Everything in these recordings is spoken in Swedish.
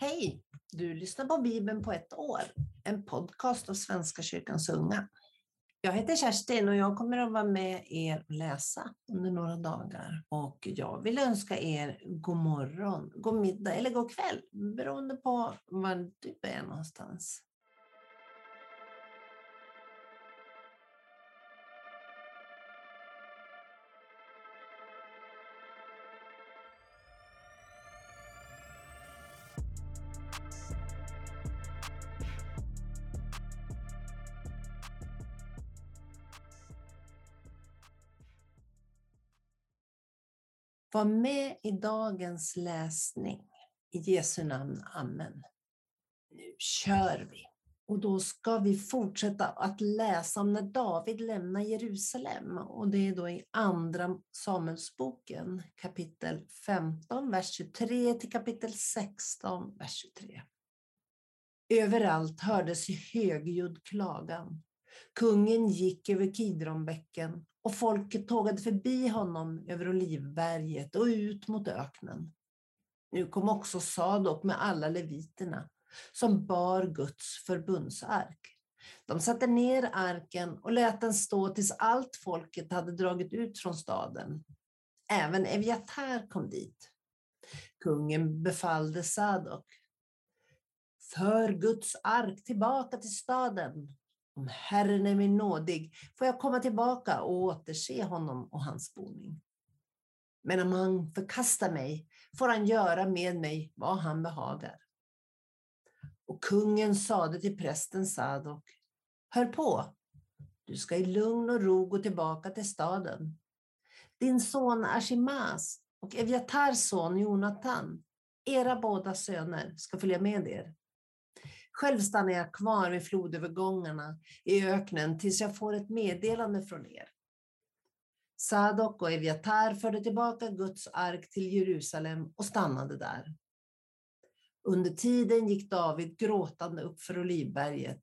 Hej! Du lyssnar på Bibeln på ett år, en podcast av Svenska kyrkans unga. Jag heter Kerstin och jag kommer att vara med er och läsa under några dagar. Och jag vill önska er god morgon, god middag eller god kväll, beroende på var du är någonstans. Var med i dagens läsning. I Jesu namn. Amen. Nu kör vi. Och då ska vi fortsätta att läsa om när David lämnar Jerusalem. Och det är då i Andra Samuelsboken kapitel 15, vers 23 till kapitel 16, vers 23. Överallt hördes högljudd klagan. Kungen gick över Kidronbäcken och folket tågade förbi honom över Olivberget och ut mot öknen. Nu kom också Sadok med alla leviterna som bar Guds förbundsark. De satte ner arken och lät den stå tills allt folket hade dragit ut från staden. Även Eviatar kom dit. Kungen befallde Sadok. För Guds ark tillbaka till staden om Herren är min nådig får jag komma tillbaka och återse honom och hans boning. Men om han förkastar mig får han göra med mig vad han behagar. Och kungen sade till prästen Sadok, hör på, du ska i lugn och ro gå tillbaka till staden. Din son Ashimas och Eviatars son Jonatan, era båda söner, ska följa med er. Själv stannar jag kvar vid flodövergångarna i öknen tills jag får ett meddelande från er. Sadok och Eviatar förde tillbaka Guds ark till Jerusalem och stannade där. Under tiden gick David gråtande upp för Olivberget,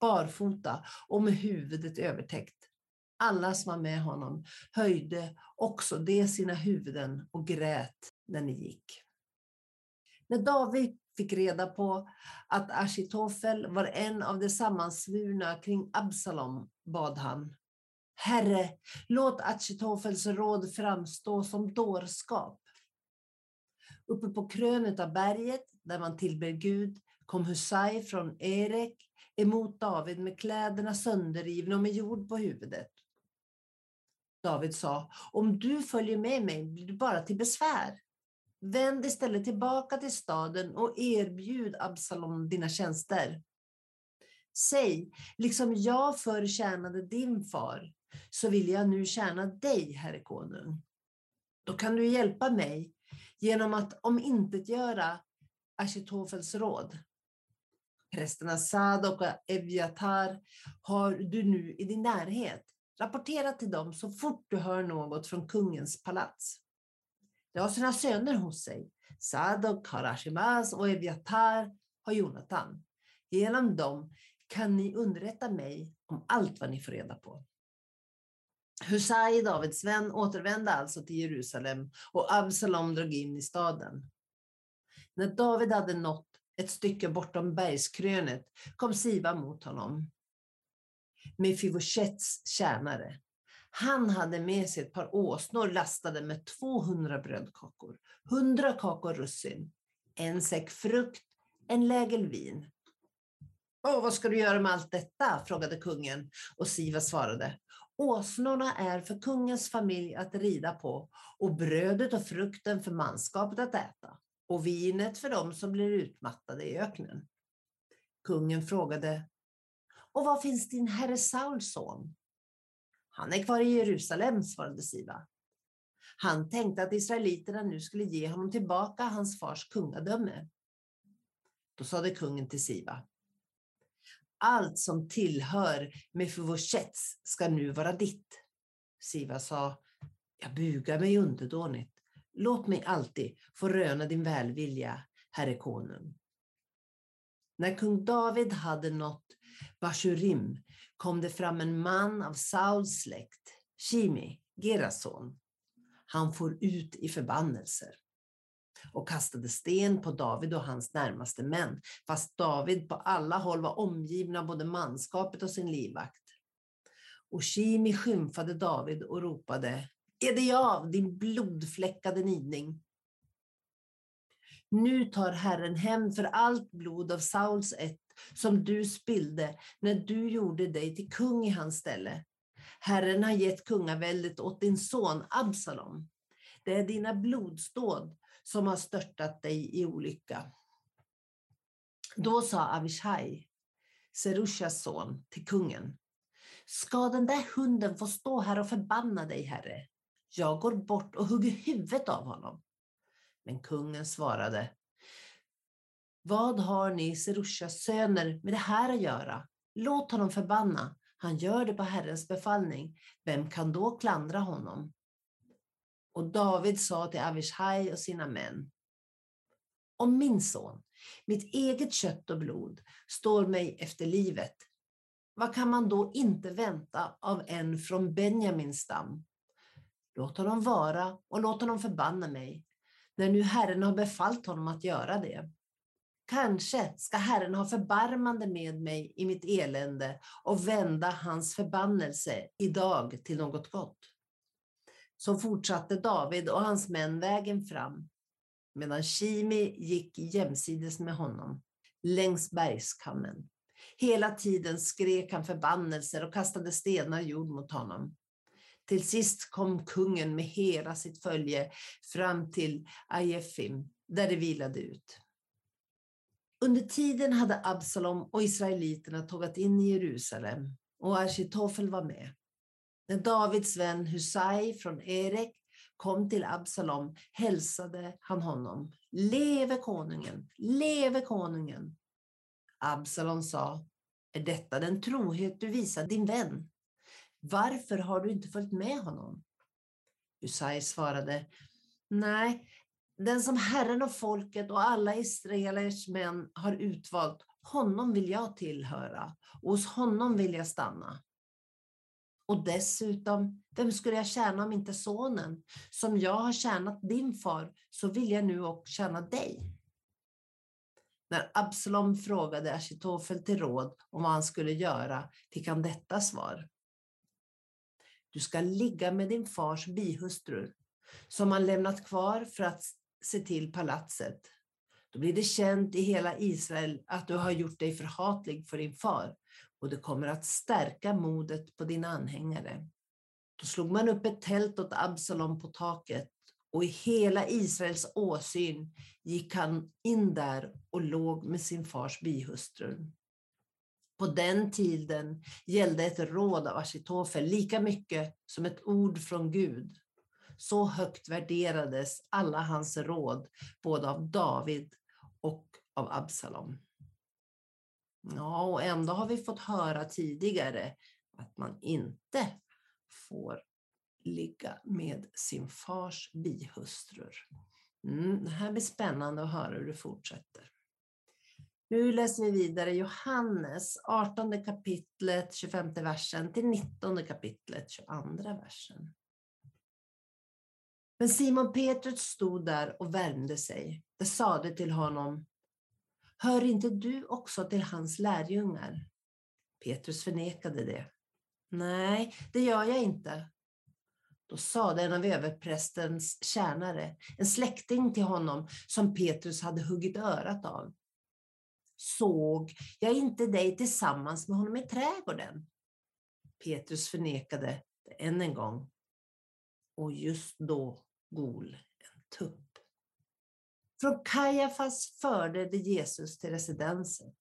barfota och med huvudet övertäckt. Alla som var med honom höjde också de sina huvuden och grät när ni gick. När David fick reda på att Ashitofel var en av de sammansvurna kring Absalom bad han. Herre, låt Ashitofels råd framstå som dårskap. Uppe på krönet av berget, där man tillber Gud, kom Husai från Erek emot David med kläderna sönderrivna och med jord på huvudet. David sa, om du följer med mig blir du bara till besvär. Vänd istället tillbaka till staden och erbjud Absalom dina tjänster. Säg, liksom jag förr tjänade din far, så vill jag nu tjäna dig, herre konung. Då kan du hjälpa mig genom att omintetgöra Ashitofels råd. Prästerna Sadok och Eviatar har du nu i din närhet. Rapportera till dem så fort du hör något från kungens palats. De har sina söner hos sig. Sadok har Ashimaz och Eviatar har Jonatan. Genom dem kan ni underrätta mig om allt vad ni får reda på. Husai, Davids vän, återvände alltså till Jerusalem och Absalom drog in i staden. När David hade nått ett stycke bortom bergskrönet kom Siva mot honom. Mefivoshets tjänare. Han hade med sig ett par åsnor lastade med 200 brödkakor, 100 kakor russin, en säck frukt, en lägel vin. Åh, vad ska du göra med allt detta? frågade kungen och Siva svarade. Åsnorna är för kungens familj att rida på och brödet och frukten för manskapet att äta och vinet för dem som blir utmattade i öknen. Kungen frågade, och var finns din herre Sauls son? Han är kvar i Jerusalem, svarade Siva. Han tänkte att israeliterna nu skulle ge honom tillbaka hans fars kungadöme. Då sade kungen till Siva. Allt som tillhör Mefivoshets ska nu vara ditt. Siva sa, jag bugar mig underdånigt. Låt mig alltid få röna din välvilja, herre konung. När kung David hade nått Bashurim kom det fram en man av Sauls släkt, Shimi, Geras son. Han for ut i förbannelser. och kastade sten på David och hans närmaste män, fast David på alla håll var omgiven av både manskapet och sin livvakt. Och Shimi skymfade David och ropade, är det jag, din blodfläckade nidning? Nu tar Herren hem för allt blod av Sauls ett som du spillde när du gjorde dig till kung i hans ställe. Herren har gett kungaväldet åt din son Absalom. Det är dina blodsdåd som har störtat dig i olycka. Då sa Avishai, Serushas son, till kungen. Ska den där hunden få stå här och förbanna dig, herre? Jag går bort och hugger huvudet av honom. Men kungen svarade, vad har ni Serushas söner med det här att göra? Låt honom förbanna. Han gör det på Herrens befallning. Vem kan då klandra honom? Och David sa till Avishai och sina män. Om min son, mitt eget kött och blod, står mig efter livet, vad kan man då inte vänta av en från Benjamins stam? Låt honom vara och låt honom förbanna mig, när nu Herren har befallt honom att göra det. Kanske ska Herren ha förbarmande med mig i mitt elände och vända hans förbannelse idag till något gott. Så fortsatte David och hans män vägen fram, medan Shimi gick jämsides med honom, längs bergskammen. Hela tiden skrek han förbannelser och kastade stenar jord mot honom. Till sist kom kungen med hela sitt följe fram till Ajefim, där det vilade ut. Under tiden hade Absalom och israeliterna tågat in i Jerusalem och Arkitofel var med. När Davids vän Husai från Erek kom till Absalom hälsade han honom. Leve konungen, leve konungen. Absalom sa, är detta den trohet du visar din vän? Varför har du inte följt med honom? Usai svarade, nej, den som Herren och folket och alla Israelers män har utvalt, honom vill jag tillhöra och hos honom vill jag stanna. Och dessutom, vem skulle jag tjäna om inte sonen? Som jag har tjänat din far, så vill jag nu också tjäna dig. När Absalom frågade Ashitofel till råd om vad han skulle göra fick han detta svar. Du ska ligga med din fars bihustru, som han lämnat kvar för att se till palatset. Då blir det känt i hela Israel att du har gjort dig förhatlig för din far och det kommer att stärka modet på dina anhängare. Då slog man upp ett tält åt Absalom på taket och i hela Israels åsyn gick han in där och låg med sin fars bihustru. På den tiden gällde ett råd av Ashitofel lika mycket som ett ord från Gud. Så högt värderades alla hans råd, både av David och av Absalom. Ja, och ändå har vi fått höra tidigare att man inte får ligga med sin fars bihustrur. Mm, det här blir spännande att höra hur det fortsätter. Nu läser vi vidare Johannes 18 kapitlet 25 versen till 19 kapitlet 22 versen. Men Simon Petrus stod där och värmde sig. Det sade till honom, Hör inte du också till hans lärjungar? Petrus förnekade det. Nej, det gör jag inte. Då sade en av överprästens tjänare, en släkting till honom som Petrus hade huggit örat av. Såg jag inte dig tillsammans med honom i trädgården? Petrus förnekade det än en gång. Och just då gol en tupp. Från Kajafas förde de Jesus till residenset.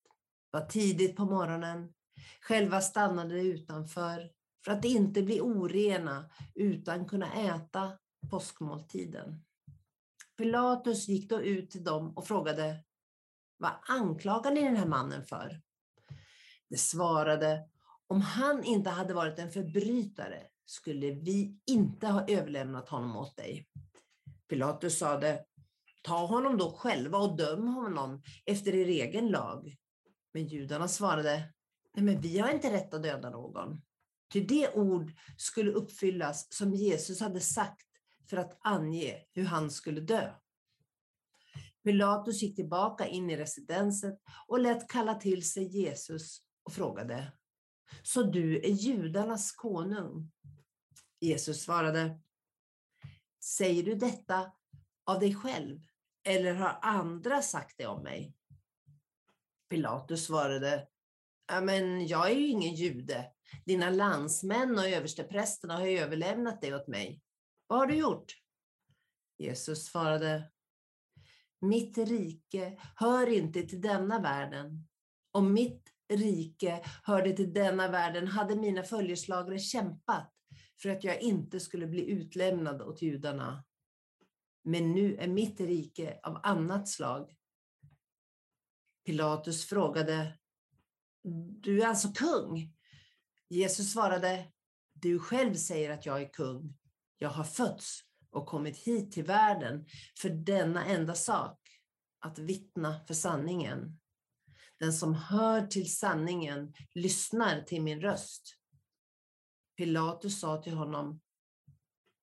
Det var tidigt på morgonen. Själva stannade de utanför för att inte bli orena utan kunna äta påskmåltiden. Pilatus gick då ut till dem och frågade vad anklagar ni den här mannen för? De svarade Om han inte hade varit en förbrytare skulle vi inte ha överlämnat honom åt dig. Pilatus sade Ta honom då själva och döm honom efter er egen lag. Men judarna svarade, nej men vi har inte rätt att döda någon. Ty det ord skulle uppfyllas som Jesus hade sagt för att ange hur han skulle dö. Pilatus gick tillbaka in i residenset och lät kalla till sig Jesus och frågade, så du är judarnas konung? Jesus svarade, säger du detta av dig själv eller har andra sagt det om mig? Pilatus svarade, men jag är ju ingen jude. Dina landsmän och översteprästerna har överlämnat dig åt mig. Vad har du gjort? Jesus svarade, mitt rike hör inte till denna världen. Om mitt rike hörde till denna världen hade mina följeslagare kämpat för att jag inte skulle bli utlämnad åt judarna. Men nu är mitt rike av annat slag. Pilatus frågade, du är alltså kung? Jesus svarade, du själv säger att jag är kung. Jag har fötts och kommit hit till världen för denna enda sak, att vittna för sanningen. Den som hör till sanningen lyssnar till min röst. Pilatus sa till honom,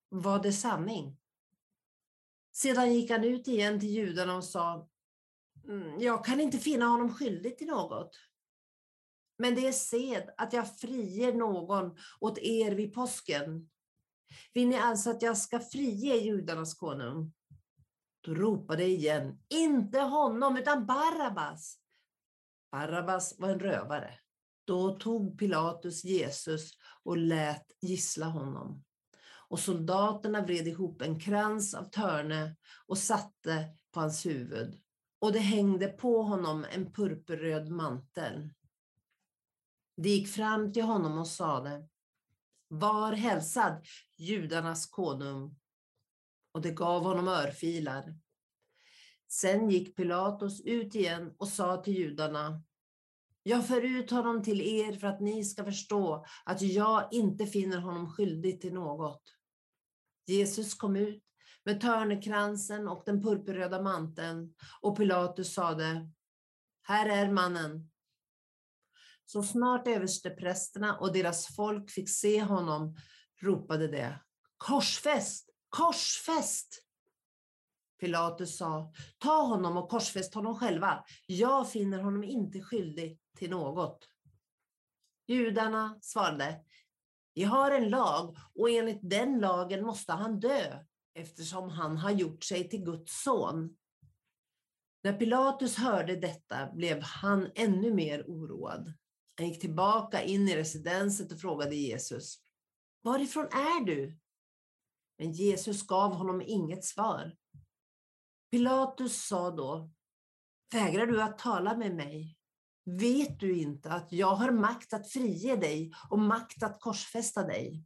var det sanning? Sedan gick han ut igen till judarna och sa, mm, jag kan inte finna honom skyldig till något. Men det är sed att jag friger någon åt er vid påsken. Vill ni alltså att jag ska frige judarnas konung? Då ropade igen, inte honom utan Barabbas. Barabbas var en rövare. Då tog Pilatus Jesus och lät gissla honom. Och soldaterna vred ihop en krans av törne och satte på hans huvud. Och det hängde på honom en purpurröd mantel. De gick fram till honom och sade, var hälsad, judarnas konung. Och det gav honom örfilar. Sen gick Pilatus ut igen och sa till judarna, jag för ut honom till er för att ni ska förstå att jag inte finner honom skyldig till något. Jesus kom ut med törnekransen och den purpurröda manteln och Pilatus sade, här är mannen. Så snart översteprästerna och deras folk fick se honom ropade de, korsfäst, korsfäst! Pilatus sa, ta honom och korsfäst honom själva. Jag finner honom inte skyldig till något. Judarna svarade, vi har en lag och enligt den lagen måste han dö eftersom han har gjort sig till Guds son. När Pilatus hörde detta blev han ännu mer oroad. Han gick tillbaka in i residenset och frågade Jesus, varifrån är du? Men Jesus gav honom inget svar. Pilatus sa då, vägrar du att tala med mig? Vet du inte att jag har makt att frige dig och makt att korsfästa dig?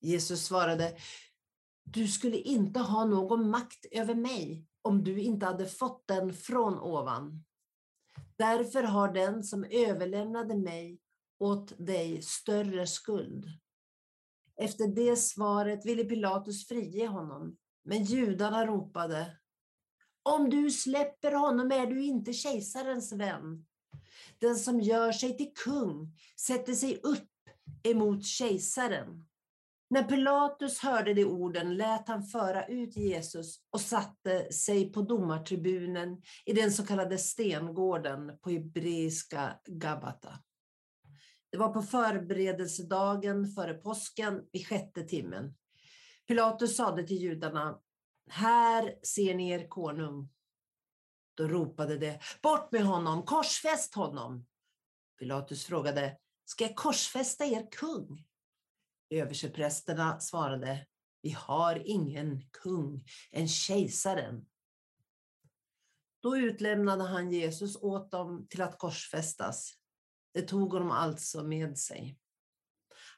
Jesus svarade, du skulle inte ha någon makt över mig om du inte hade fått den från ovan. Därför har den som överlämnade mig åt dig större skuld. Efter det svaret ville Pilatus frige honom, men judarna ropade, om du släpper honom är du inte kejsarens vän. Den som gör sig till kung sätter sig upp emot kejsaren. När Pilatus hörde de orden lät han föra ut Jesus och satte sig på domartribunen i den så kallade stengården på hebreiska Gabata. Det var på förberedelsedagen före påsken vid sjätte timmen. Pilatus sade till judarna, här ser ni er konung. Då ropade de, bort med honom, korsfäst honom. Pilatus frågade, ska jag korsfästa er kung? Överseprästerna svarade, vi har ingen kung än kejsaren. Då utlämnade han Jesus åt dem till att korsfästas. Det tog honom alltså med sig.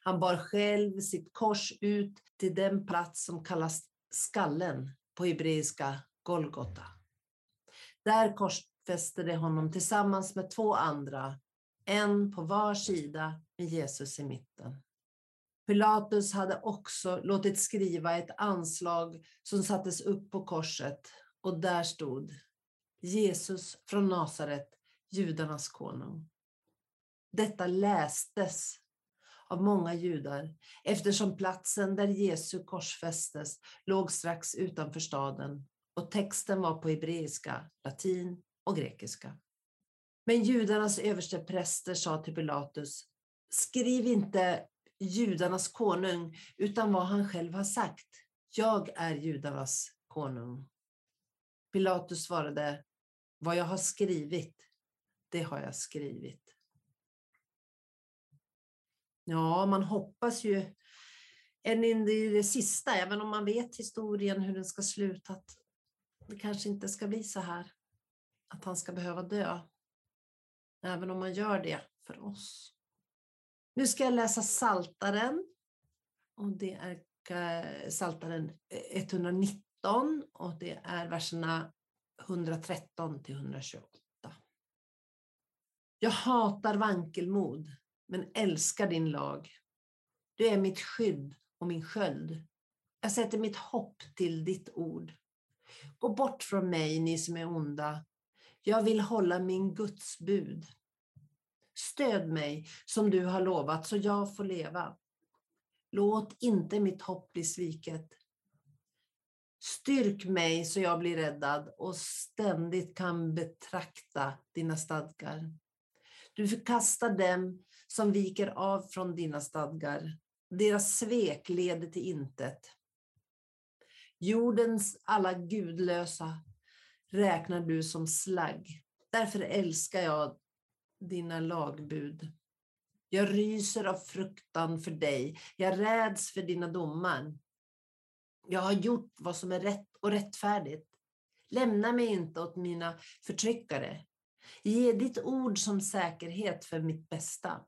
Han bar själv sitt kors ut till den plats som kallas skallen på hebreiska Golgota. Där korsfäste de honom tillsammans med två andra, en på var sida med Jesus i mitten. Pilatus hade också låtit skriva ett anslag som sattes upp på korset och där stod Jesus från Nasaret, judarnas konung. Detta lästes av många judar eftersom platsen där Jesu korsfästes låg strax utanför staden och texten var på hebreiska, latin och grekiska. Men judarnas överstepräster sa till Pilatus, skriv inte judarnas konung, utan vad han själv har sagt. Jag är judarnas konung. Pilatus svarade, vad jag har skrivit, det har jag skrivit. Ja, man hoppas ju än in i det sista, även om man vet historien hur den ska sluta, att det kanske inte ska bli så här. Att han ska behöva dö. Även om man gör det för oss. Nu ska jag läsa Saltaren. Och det är eh, Saltaren eh, 119 och det är verserna 113 till 128. Jag hatar vankelmod, men älskar din lag. Du är mitt skydd och min sköld. Jag sätter mitt hopp till ditt ord. Gå bort från mig, ni som är onda. Jag vill hålla min Guds bud. Stöd mig som du har lovat så jag får leva. Låt inte mitt hopp bli sviket. Styrk mig så jag blir räddad och ständigt kan betrakta dina stadgar. Du förkastar dem som viker av från dina stadgar. Deras svek leder till intet. Jordens alla gudlösa räknar du som slagg. Därför älskar jag dina lagbud. Jag ryser av fruktan för dig. Jag räds för dina domar. Jag har gjort vad som är rätt och rättfärdigt. Lämna mig inte åt mina förtryckare. Ge ditt ord som säkerhet för mitt bästa.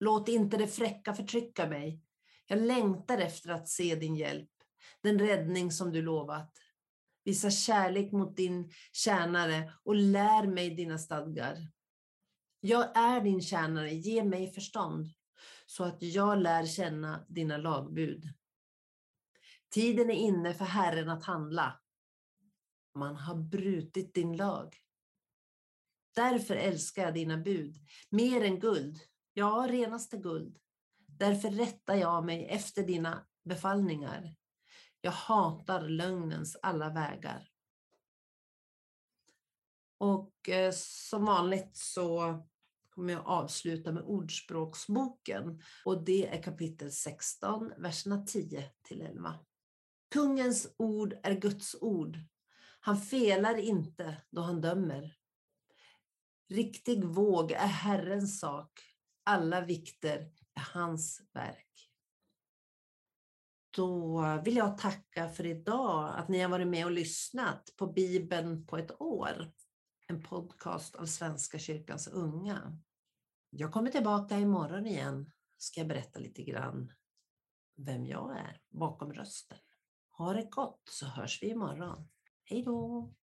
Låt inte det fräcka förtrycka mig. Jag längtar efter att se din hjälp, den räddning som du lovat. Visa kärlek mot din tjänare och lär mig dina stadgar. Jag är din tjänare, ge mig förstånd så att jag lär känna dina lagbud. Tiden är inne för Herren att handla. Man har brutit din lag. Därför älskar jag dina bud, mer än guld, ja, renaste guld. Därför rättar jag mig efter dina befallningar. Jag hatar lögnens alla vägar. Och eh, som vanligt så kommer jag avsluta med Ordspråksboken och det är kapitel 16, verserna 10 till 11. Kungens ord är Guds ord. Han felar inte då han dömer. Riktig våg är Herrens sak. Alla vikter är hans verk. Då vill jag tacka för idag, att ni har varit med och lyssnat på Bibeln på ett år. En podcast av Svenska kyrkans unga. Jag kommer tillbaka imorgon igen. Ska jag berätta lite grann vem jag är bakom rösten. Ha det gott så hörs vi imorgon. Hej då!